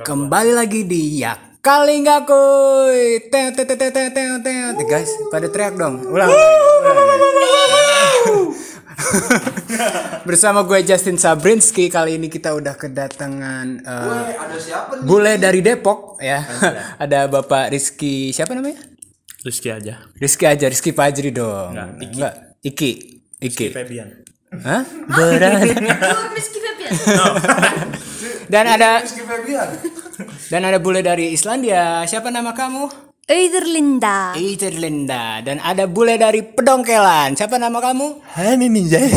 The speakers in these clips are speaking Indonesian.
Kembali lagi di ya kali nggak kuy. Teo teo teo teo teo teo teo. Guys, pada teriak dong. Ulang. Bersama gue Justin Sabrinski kali ini kita udah kedatangan eh, ada siapa nih? bule dari Depok ya. Ada Bapak Rizky siapa namanya? Rizky aja. Rizky aja, Rizky Fajri dong. Enggak, Iki. Enggak, Iki. Iki. Febian. Hah? Berat. Rizky Febian. Dan ada dan ada bule dari Islandia. Siapa nama kamu? Linda. Linda dan ada bule dari Pedongkelan. Siapa nama kamu? Hai Ninja.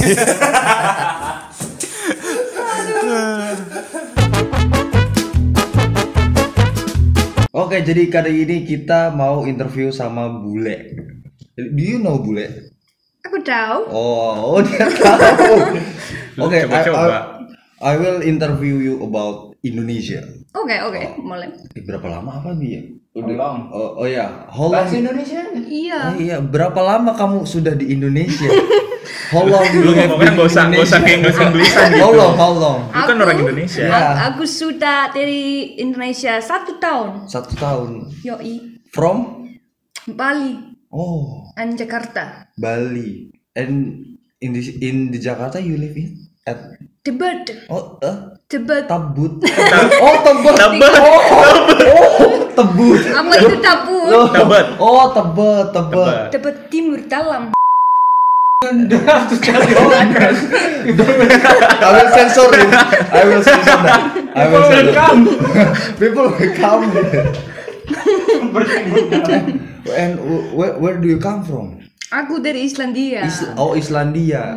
Oke, jadi kali ini kita mau interview sama bule. Do you know bule? Aku tahu. Oh, oh dia tahu. Oke, I, Coba-coba. I, will interview you about Indonesia. Oke, oke, mulai. Eh, berapa lama apa dia? long? Oh, oh ya, how long? Indonesia. Iya. Oh, iya, berapa lama kamu sudah di Indonesia? how long Lu you ngomongnya nggak usah nggak usah kayak usah Inggrisan gitu. How long? How long? Lu kan orang Indonesia. Ya. Aku sudah dari Indonesia satu tahun. Satu tahun. Yoi. From? Bali Oh, dan Jakarta. Bali. And in the in the Jakarta you live in at Tebet. oh uh, Tebet. Tabut. oh, Tebet. Tebet. Oh, oh, Tebut. Apa itu tabut? Tebet. Oh, Tebet, Tebet. Tebet. Timur dalam. I will censor it. I will censor that. I will censor. People will come. And where, where do you come from? Aku dari Islandia. Is- oh, Islandia.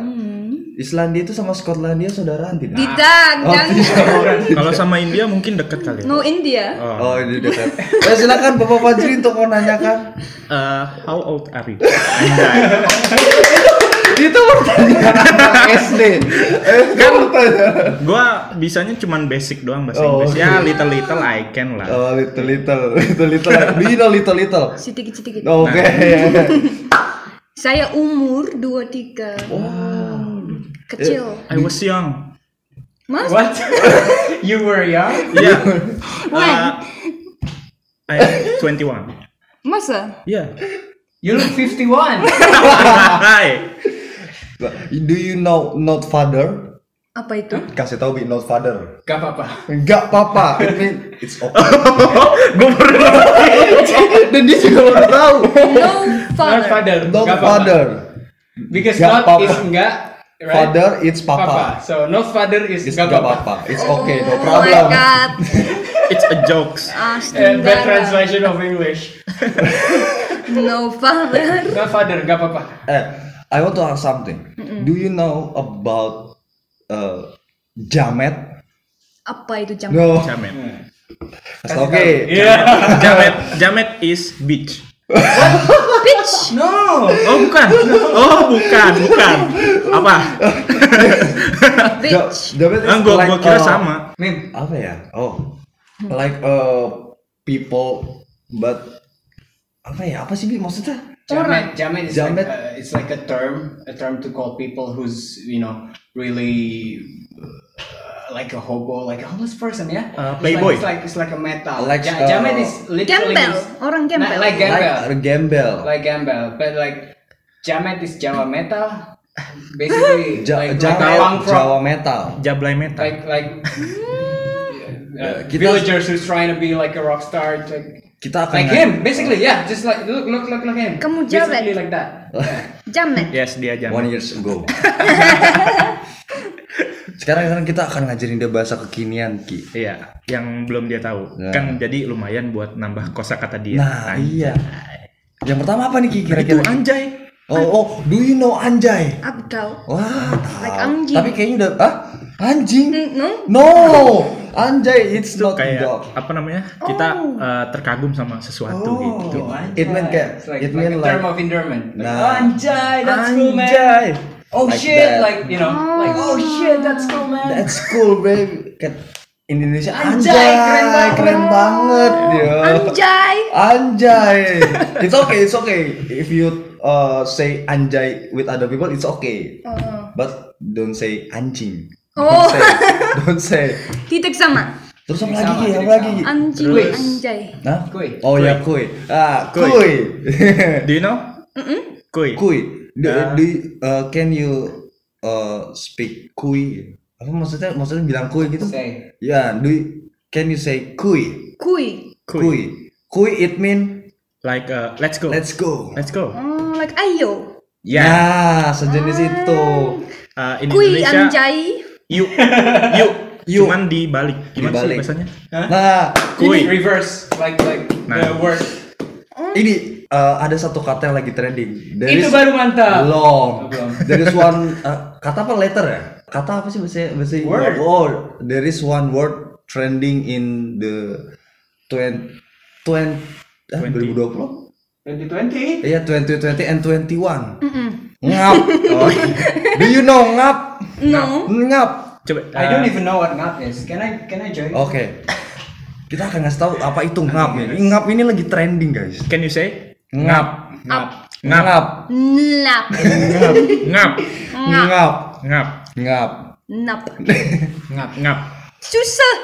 Islandia itu sama Skotlandia saudaraan tidak? Tidak, Oh, jangan. tidak. Kalau sama India mungkin deket kali. ya. No India. Oh, ini dekat. Ya, silakan Bapak Fajri untuk mau nanyakan. Eh, how old are you? Itu pertanyaan SD. Eh, kan Gua bisanya cuman basic doang bahasa Oh, Inggris. Ya little little I can lah. Oh, little little little little. Know little little? Sedikit-sedikit. Oke. Saya umur 23. Kecil. I was young. Mas? What? you were young? Yeah. Uh, I am 21. Masa? Yeah. You look 51. Hai. Do you know not father? Apa itu? Kasih tahu bi not father. Gak apa-apa. Enggak papa. It mean it's okay. Gue baru Dan dia juga baru tahu. No Not father. father. Not Gak apa-apa. father. Because Gak not apa-apa. is enggak. Right? Father it's Papa. papa. So not father is It's gak papa. It's okay, no Oh my problem. god. It's a jokes. And bad translation of English. No father. Not father, gak apa-apa. Eh, I want to ask something. Do you know about uh, Jamet? Apa itu jam? No. Jamet. Oke. Iya. Jamet. Jamet is beach. Bitch. No. Oh bukan. Oh bukan, bukan. Apa? Bitch. Jamet is Ah, gua like, gua kira uh, sama. Mim. Apa ya? Oh, like uh, people, but apa ya? Apa sih bi maksudnya? Jamet, jamet is Jamet. like uh, it's like a term, a term to call people who's you know really uh, like a hobo, like a homeless person, yeah. Uh, It's playboy. Like, it's like it's like a metal. Like, Ja- uh, jamet is literally Gembel. Orang gembel. like gembel, Like gembel. like gembel, but like jamet is Jawa metal. Basically, Ja- like, Jawa, like punk rock, Jawa metal. Jablay metal. like like uh, Kita- villagers who's trying to be like a rock star, like, Kita akan like him, basically, yeah, just like look look look like him. Kamu basically Jamet. like that. Yeah. Jamet. Yes, dia One Jamet. years ago. Sekarang, sekarang kita akan ngajarin dia bahasa kekinian Ki. Iya, yang belum dia tahu. Nah. Kan jadi lumayan buat nambah kosakata dia. Nah, Anjay. iya. Yang pertama apa nih Ki Itu kira-kira? anjay. Oh, oh, do you know anjay? Aku tahu. Wah, Like tahu. anjing. Tapi kayaknya udah ah anjing. Mm, No? No, anjay it's Itu not kayak dog. apa namanya? Kita eh, terkagum sama sesuatu Oh. gitu. It meant kayak like, it like mean a like term of endearment. Like, Nah. Anjay, that's cool, man. Anjay. Oh Like shit, that. like you know, like oh shit, that's cool, man. that's cool baby. Kan Indonesia Anjay, anjay, keren banget. keren banget. Anjay. Anjay. It's okay, it's okay. If you uh, say anjay with other people, it's okay. Oh. But don't say anjing. Oh. Don't say. Don't say. Titik sama. Terus apa lagi? Apa lagi? Anjing, Kuis. anjay. Hah? Kuy. Oh ya kuy. Ah, Kuy. kuy. Do you know? Kuy. kuy. Do, Ah. do you- uh, can you uh, speak kuy? Apa maksudnya? Maksudnya bilang kuy gitu? Say. Ya, do you, can you say? Kui. Kuy. Kuy. Kuy it mean Like uh, let's go. let's go. Let's go. Oh, like ayo. Ya. Ya, sejenis itu. Uh, in Kui Indonesia, anjay. yuk, yuk, Yuk. cuman dibalik. Gimana Dibalik. sih bahasanya? Nah, Kuy. Ini reverse like like the Nah. word. ini uh, ada satu kata yang lagi trending. There Itu is- baru mantap. Belum. Oh, belum. There is one uh, kata apa letter ya? Kata apa sih bahasa bahasa Word. Oh, there is one word trending in the 20 20 eh, 20. 2020? 2020. Iya, 2020 and 21. Mm-mm. Ngap. Oh, Do you know ngap? No. Ngap. coba. I uh, don't even know what ngap is. Can I can I join? Oke. Kita akan ngasih tahu apa itu ngap ini. Ngap ini lagi trending, guys. Can you say? Ngap. Ngap. Ngap. Ngap. Ngap. Ngap. Ngap. Ngap. Ngap. Nap. Ngap. Ngap. Susah.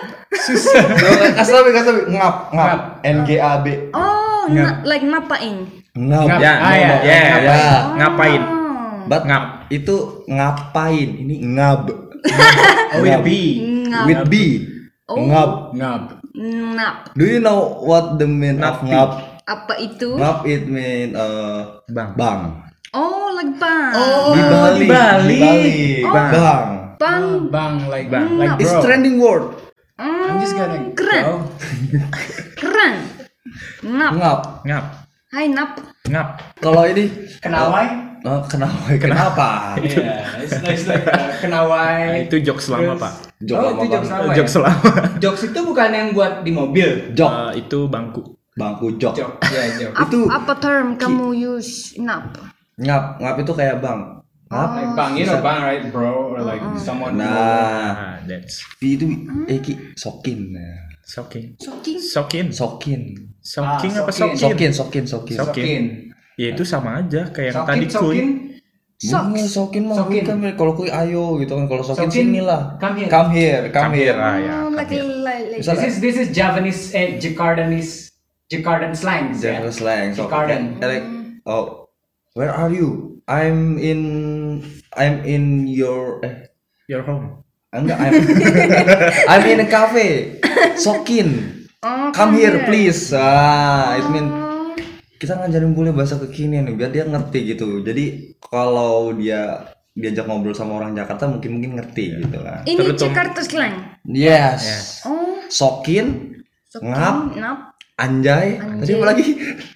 Kasih tahu, kasih tahu. Ngap, ngap. N G A B. Oh, Ngap. like ngapain? Ngap. Ngap. Ya, Ah, ya, ya, ngap. ya. Ngapain? Oh. But Ngap. itu ngapain? Ini ngab. Oh, with Ngap. B. Ngap. With B. Oh. Ngab. Ngap. Nap. Do you know what the mean of Napi. ngab? Apa itu? Ngab it mean uh, Bang. bang. Oh, like bang. Oh, Di Bali. di Bali. Di Bali. Oh. Bang. Bang. Bang like Bang. like It's bro. trending word. I'm just gonna Keren. go. Keren. Nap. Ngap. Ngap. Hai nap. Ngap. Kalau ini Kenawai? oh, kenapa? Kenapa? Yeah, it's, it's like uh, Nah, kenawai. itu jokes lama, Terus- Pak. Jok oh, lama itu jokes lama Jokes ya? lama. Jokes itu bukan yang buat di mobil. Jok. Uh, itu bangku. Bangku jok. Jok, ya jok. Itu- apa term kamu use nap? Ngap. Ngap itu kayak bang. Ngap. Like bang, you know bang right bro or like someone. who- Nah, Ah, that's itu eh ki sokin. Nah. soking. Soking. Sokin. Sokin. Soking Ah, apa sokin. sokin? Sokin, sokin, sokin. Sok- Sokin. Ya itu sama aja kayak yang Sokin, tadi kuy. sokin. Bunga sokin mah Sokin. Mel. kalau kui ayo gitu kan kalau sokin, Sokin, sini lah come here. come here come, Come here, ah, ya. Oh, like like like. Bisa- This is this is Javanese eh Jakardanese Jakardan slangs ya. General slang so kayak like oh where are you? I'm in I'm in your eh Your home. enggak I'm I'm in a cafe. Sokin. Oh, come here please. Ah it mean kita ngajarin bule bahasa kekinian nih biar dia ngerti gitu. Jadi kalau dia diajak ngobrol sama orang Jakarta mungkin mungkin ngerti gitu kan Ini Terutama- Jakarta slang. yes. Oh, sokin soking, Ngap. nap. Anjay, tadi Anjay. apa lagi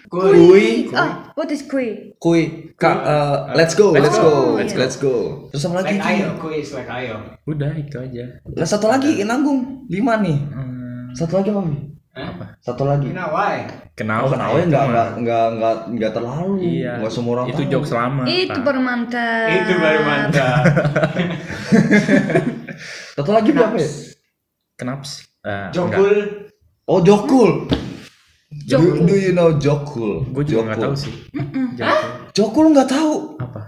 Kuy. kui Ah, what is kui? kui Ka, uh, let's go Let's let's go. go let's, let's go terus apa lagi Like ayo, kuy is like ayo. Udah itu aja. lah satu lagi nanggung lima nih Hmm, satu lagi apa? Hah? satu lagi Kenawai. kenal oh kenapa itu nggak mah. nggak nggak nggak nggak terlalu Iya. nggak semua orang Itu tahu. jokes lama. Itu baru mantap. Itu baru mantap. satu lagi apa ya Kenapa sih? Eh, enggak. Jokul. oh jokul Jokul. do you know jokul Gue juga nggak tahu sih. Jokul. jokul nggak tahu Apa?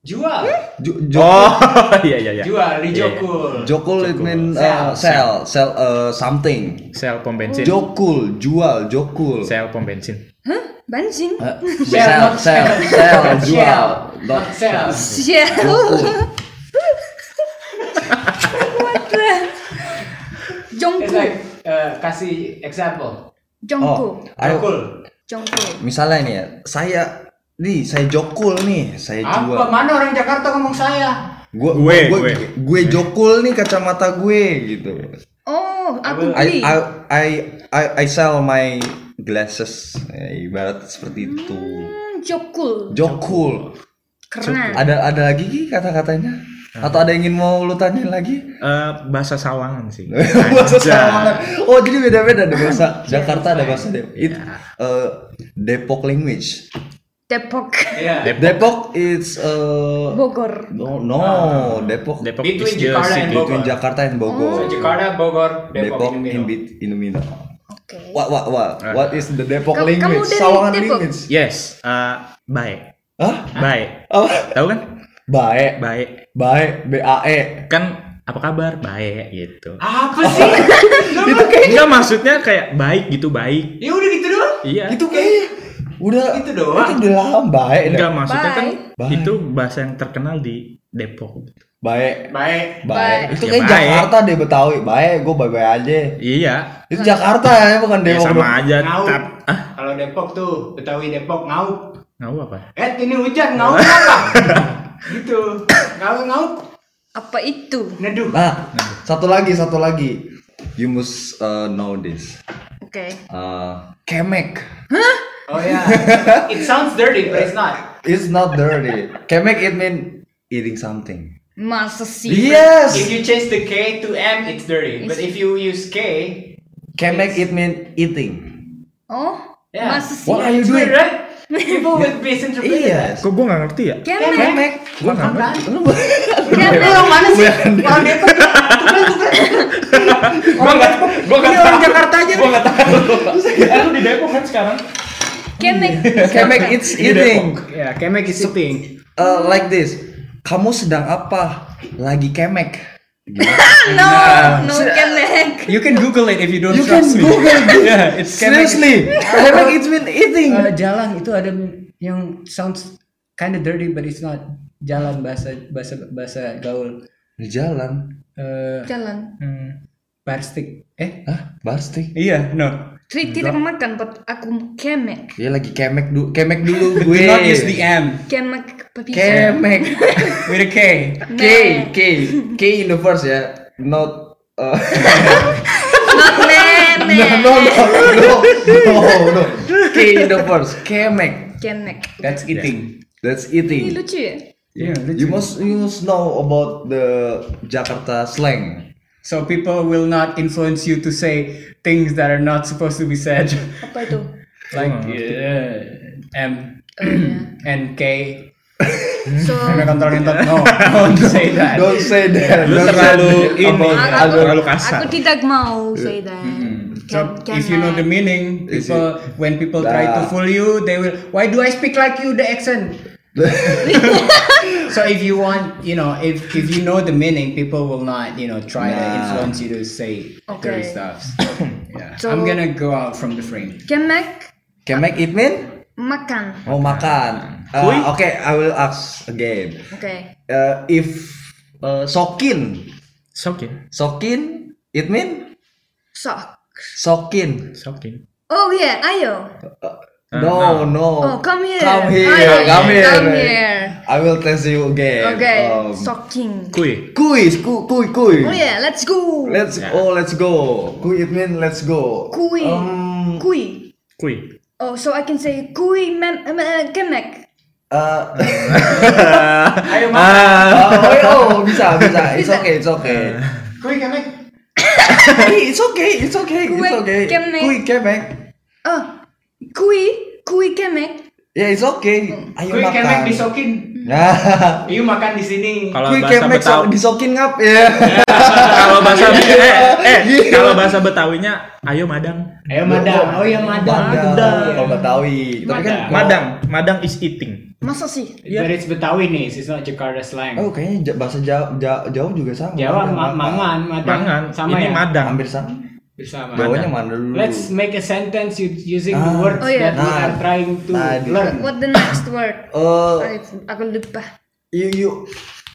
Jual. Jo- jo- Oh, iya iya iya. Jual di Iya, iya. jokul. jokul it mean Sell. uh, sell sell uh, something Sel pom bensin. jokul jual jokul Sel pom bensin. Hah? Bensin? Uh, Sell, sell not sell sell. sell Not jual sell. Not sell. Jokul What the? It's Jongku. like uh, kasih example. Jongku. oh ayo Jokul. Jongku. misalnya nih ya saya nih saya jokul nih saya jual Apa? Mana orang Jakarta ngomong saya? gua Gue, gue gue. gue jokul nih kacamata gue gitu Oh, aku I beli. I I I, I sell my glasses Eh, ibarat seperti itu Hmm, Jokul. jokul Keren. ada ada lagi Ki, kata-katanya atau ada yang ingin mau lu tanyain lagi Eh, bahasa Sawangan sih. bahasa. Sawangan oh jadi beda-beda ada bahasa Jakarta ada bahasa Depok it eh, Depok language Depok. Iya. Depok. Depok it's uh, Bogor. no no Depok Depok Between is Jakarta and. Bogor. between Jakarta and Bogor So, Jakarta, Bogor, Depok, Depok in in middle. bit in the middle Oke. what what what what is the Depok Kamu- language dari Sawangan Depok? language Yes, eh, baik. Hah? Baik. apa Tahu kan? baik Baik. Baik B A E Kan apa kabar baik gitu Apa sih? itu kayak enggak maksudnya kayak baik gitu baik ya udah gitu doang. iya Itu kayak udah Itu doang. Itu udah lama baik. dah. enggak maksudnya kan Baik. itu bahasa yang terkenal di Depok gitu. Baik. Baik. Baik. Baik. Itu Ya, kayak baik. Jakarta deh Betawi. Baik, gue baik-baik aja. iya Itu Jakarta ya, bukan ya Depok. sama dong. aja Ngau. ah Kalau Depok tuh, Betawi Depok ngau. ngau apa Eh, ini hujan ngau apa? Gitu. Ngau ngau. Apa itu? Neduh. Nah, satu lagi, satu lagi. You must uh, know this. Oke. Uh, kemek. Oh yeah. It sounds dirty, but it's not. It's not dirty. kemek it mean eating something. Masa sih? Yes. If you change the K to M, it's dirty. But if you use K, Kemek it mean eating. Oh? Yeah. Masa sih? What are you it's doing? right? People would misinterpret Iya. kok gue nggak ngerti ya Kemek. Kemek. gue nggak ngerti Lu Kemek. Orang mana sih? Orang Depok. gue nggak gue nggak Ini orang Jakarta aja. gue nggak tahu lu di Depok kan sekarang Kemek. Kemek it's eating. Ya, kemek is eating. Uh, like this. Kamu sedang apa? Lagi kemek. No, no kemek. You can Google it if you don't You can Google it. yeah, it's kemek. Seriously, kemek it mean eating. Uh, jalan itu ada yang sounds kind of dirty but it's not. Jalan bahasa bahasa bahasa gaul. Di jalan. Eh, Jalan. hmm, barstik. Eh? Hah? Barstik? Iya, no. Tri tidak makan, but aku kemek. Ya lagi kemek dulu, kemek dulu gue. Do not use the M Kemek papisa. kemek. with a K. K, K, K in the first ya. Not uh, Not meme. no, no, no, no, no, no. K in the first. Kemek. Kemek. That's eating. That's Ini eating. lucu ya? Yeah, You must you must know about the Jakarta slang. So people will not influence you to say things that are not supposed to be said, Apa itu? like uh, M Oh, iya. and K. So, Kami kontrol ngentot. No, don't say that. Don't say that. Lu terlalu ini. terlalu kasar. aku tidak mau say that. So Kem- if you know the meaning, people when people try to Nah. fool you, they will. Why do I speak like you? The accent. so if you want, you know, if if you know the meaning, people will not, you know, try to Nah. influence you to say dirty Okay. stuff. yeah, So- I'm gonna go out from the frame. Kemek Kemek it mean? Makan. Mau makan. Uh, Kui? okay, I will ask again. Oke. Uh, if uh, sokin, sokin sokin, it mean Sok. sokin. sokin Oh yeah, ayo. No, no. Oh, come here. Come here. Ayo, Come here. Come here. I will test you again. Oke, Um, soking. kui Kuis, ku, kui, kui. Oh yeah, let's go. Let's oh, let's go. Kui it mean let's go. Kui. Um, Kui. kui Oh, so I can say kui mem em- eh, kemek. uh, Ayo oh, oh, bisa, bisa. It's okay, it's okay. Kui kemek. it's okay, it's okay, it's Kui okay. kemek. Kui kemek. Oh, kui kui kemek. Yeah, it's okay. Ayo Kui kemek makan. disokin. Nah, Iyu makan di sini. kalau bahasa Betawi disokin ngap ya. kalau bahasa eh, eh Gitu. kalau bahasa Betawinya ayo madang Ayo madang. Oh iya madang. Madang. Kalau Betawi. Tapi kan Madang. madang madang is eating Masa sih? But it's Betawi nih, it's not Jakarta slang. Oh, kayaknya bahasa Jawa, Ja- Jauh juga sama. Jawa Madang, mangan, madang. mangan Sama ini ya. madang Hampir sama. Bersama. Jawanya mana dulu? Let's make a sentence using the Ah. words Oh, iya. that we Nah, are trying to tadi. learn. What the next word? Uh, aku lupa. you you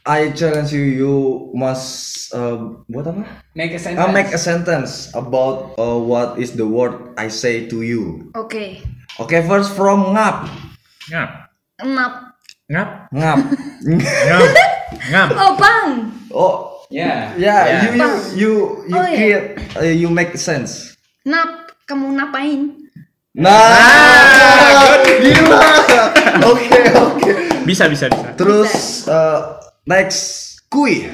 I challenge you you must uh, buat apa? Make a sentence. Uh, make a sentence about uh, what is the word I say to you. Oke. Okay, first from ngap. ngap Enap. ngap Ngap. ngap ngap Oh, bang. oh, Yeah. yeah, Yeah. you you you you Oh, yeah. create uh, you make sense. Nap. Kamu napain? Nah, gila. Oke, oke. bisa bisa bisa Terus uh, next kui.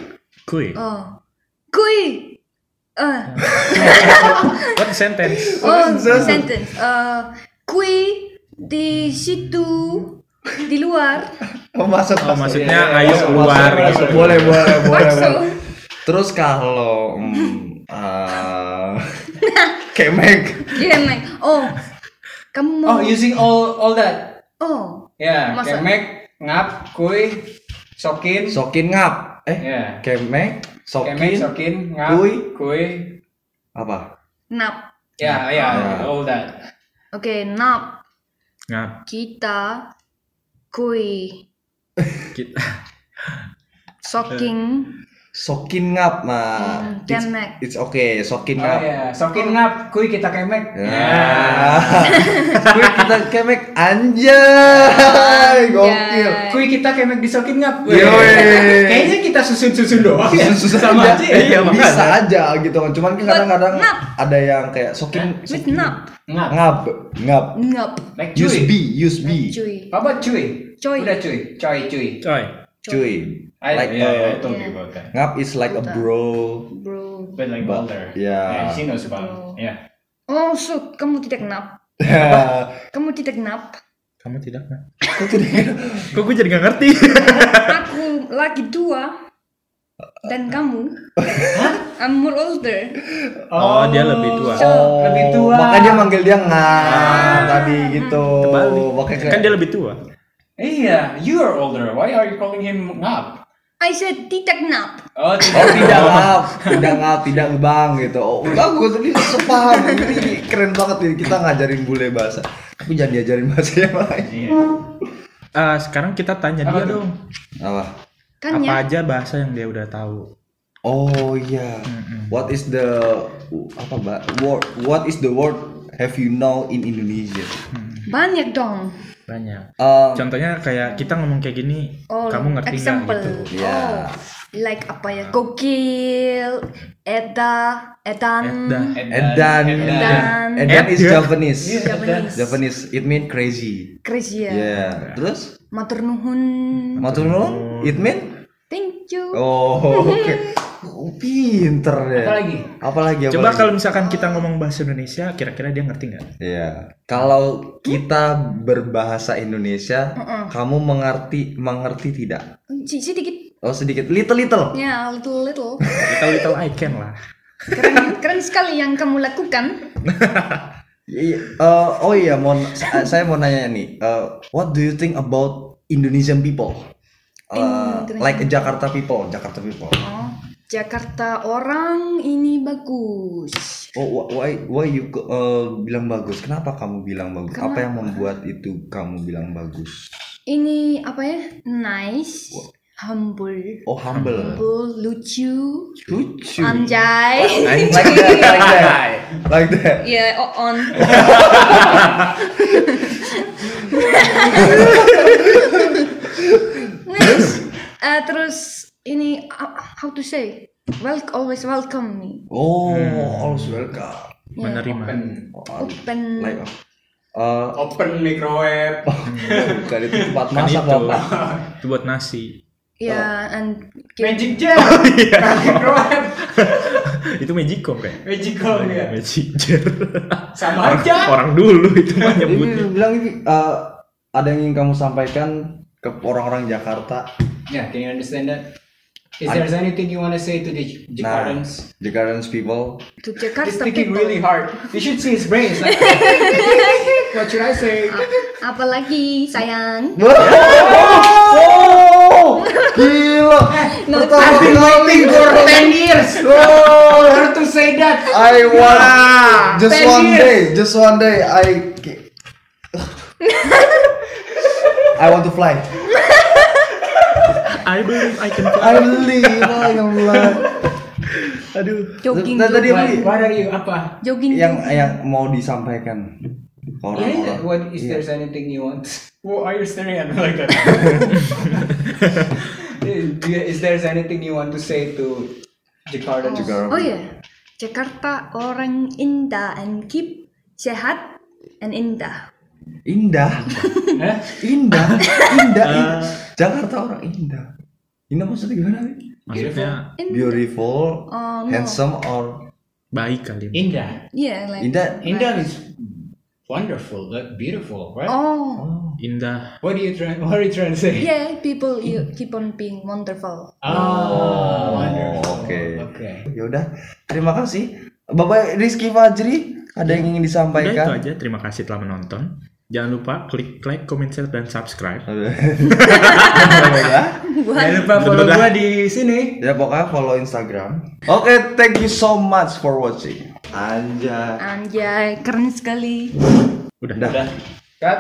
kui Oh. Kui. Eh. what sentence Oh, Sentence. sentence. Eh, kui di situ di luar. Oh, masuk, Oh, masuk. maksudnya ayo keluar gitu. Boleh, boleh, boleh, boleh. Terus kalau hmm, uh, kemek. Kemek. Oh. Kamu mau Oh, using all all that. Oh. Yeah. Masa? Kemek, ngap, kui, sokin. Sokin ngap. Eh, Yeah. kemek, Kemek, Sokin, sokin, ngap, Kui. kui. apa? Nap. Ya, ya, Ya. all that. Oke, nap. Ngap. Kita. Kui. Kita. Soking. Sokin ngap, mah. Hmm, It's, kemek. it's okay, sokin Oh ngap. ya, sokin ngap, kui kita kemek. Ya. Gue kita kemek anjay, gokil. Kui kita kemek di sokin ngap. Kayaknya kita susun-susun doang ya. Susah Sama aja, aja ya. Iya, makanya. bisa aja gitu kan. Cuman kan kadang-kadang ada yang kayak sokin With nap. Ngap. ngap, ngap. Ngap. Use cuy. B, use B. Cuy. Apa cuy? Cuy. Udah cuy. Coy cuy. Coy. Cuy. I, Like yeah, yeah, I told Yeah. you about that. ngap is like a bro. Bro. But like But- older. yeah. She knows about Oh. it. Yeah. Oh, so kamu tidak nap. Kamu tidak nap. Kamu tidak? Kok tidak Kok gue jadi gak ngerti? Aku lagi tua. Dan kamu. I'm more older. Oh, dia lebih tua. Oh, Lebih tua. Makanya dia manggil dia ngap tadi gitu. Kebalik. Makanya Kan dia lebih tua. Iya, you are older. Why are you calling him ngap? I said tidak nap. Oh, Oh tidak ngap, tidak ngap, tidak ngebang gitu. Oh bagus, ini sepaham. Ini, ini keren banget nih kita ngajarin bule bahasa. Tapi jangan diajarin bahasa yang lain. Iya. Ah, sekarang kita tanya Apa dia dong. Apa? Kan Apa aja bahasa yang dia udah tahu? Oh iya. What is the apa mbak? Word, what is the word have you know in Indonesia? Banyak dong. Banyak. Um, Contohnya kayak kita ngomong kayak gini, Oh, kamu ngerti nggak gitu? Iya. Oh, like apa ya? Gokil, Eda, Edan. Edan. Edan, Edan is Japanese. Japanese, Japanese, it mean crazy. crazy ya. Yeah. Terus? Matur nuhun. Matur nuwun, it mean? Thank you. Oh, oke. Oh, pinter deh. Apa lagi? Apalagi? Coba apalagi? kalau misalkan kita ngomong bahasa Indonesia, kira-kira dia ngerti nggak? Iya. Kalau kita berbahasa Indonesia, kamu mengerti mengerti tidak? Sedikit, Oh sedikit, little little. ya little little. Little little I can lah. Keren, keren sekali yang kamu lakukan. Iya, eh, oh iya, mau sa- saya mau nanya nih, eh, what do you think about Indonesian people? Eh, Indonesian like Jakarta people, Jakarta people. Oh, Jakarta orang ini bagus. Oh, wh- why why you eh, bilang bagus? Kenapa kamu bilang bagus? Apa yang Kenapa? membuat itu kamu bilang bagus? Ini apa ya? Nice, humble, Oh, humble. humble, lucu, Lucu. anjay. like that, like that, like that. Ya, oh, on. Next, eh, terus ini uh, how to say? Well, always welcome me. Oh, always welcome. Menerima. Open, Oh, Open. like, uh, open microwave. bukan itu tempat Kan masak itu. bapak. Itu buat nasi. Ya, and Magic jar. Oh, iya. microwave. Itu Magicom kayak. Magical ya. Magic jar. Sama aja. Orang dulu itu mah Ini nyebutnya. bilang ini uh, ada yang ingin kamu sampaikan ke orang-orang Jakarta. Yeah, can you understand that? Is there anything you want to say to the Nah, Jakartans? Jakartans people. to He's Jakarta thinking people. really hard. You should see his brains. Like, what should I say? Apalagi sayang. Oh, gila. Pertama I've been waiting for 10 years Oh, for her to say that. I want just ten one years. day, just one day I I want to fly. I believe I can I believe I can fly. Aduh. Jogging, Nah, tadi What, apa? what are you? Apa? jogging. yang yang mau disampaikan ke Yeah, orang-orang. what is there's anything you want? Why are you staring at me like that? is there's anything you want to say to Jakarta? Jakarta. Oh ya, Jakarta orang indah and keep sehat and indah. Indah, Hah? indah, indah, indah. Jakarta orang indah. Indah maksudnya gimana? nih? Maksudnya Beautiful, Oh, no. handsome, or baik kali. Indah. Yeah, like. indah? Indah is wonderful, like beautiful, right? Oh, Indah. What are you trying? What are you trying to say? yeah, people you keep on being wonderful. Oh, wonderful. oke. Okay. Ya udah, terima kasih. Bapak Rizky Fajri, ada yang ingin Udah itu disampaikan? aja. Terima kasih telah menonton. Jangan lupa klik like, comment, share, dan subscribe. Jangan lupa follow Udah, udah. gua di sini. ya pokoknya follow Instagram. Oke, thank you so much for watching. Anjay. Anjay, keren sekali. Udah. Dah. Cut.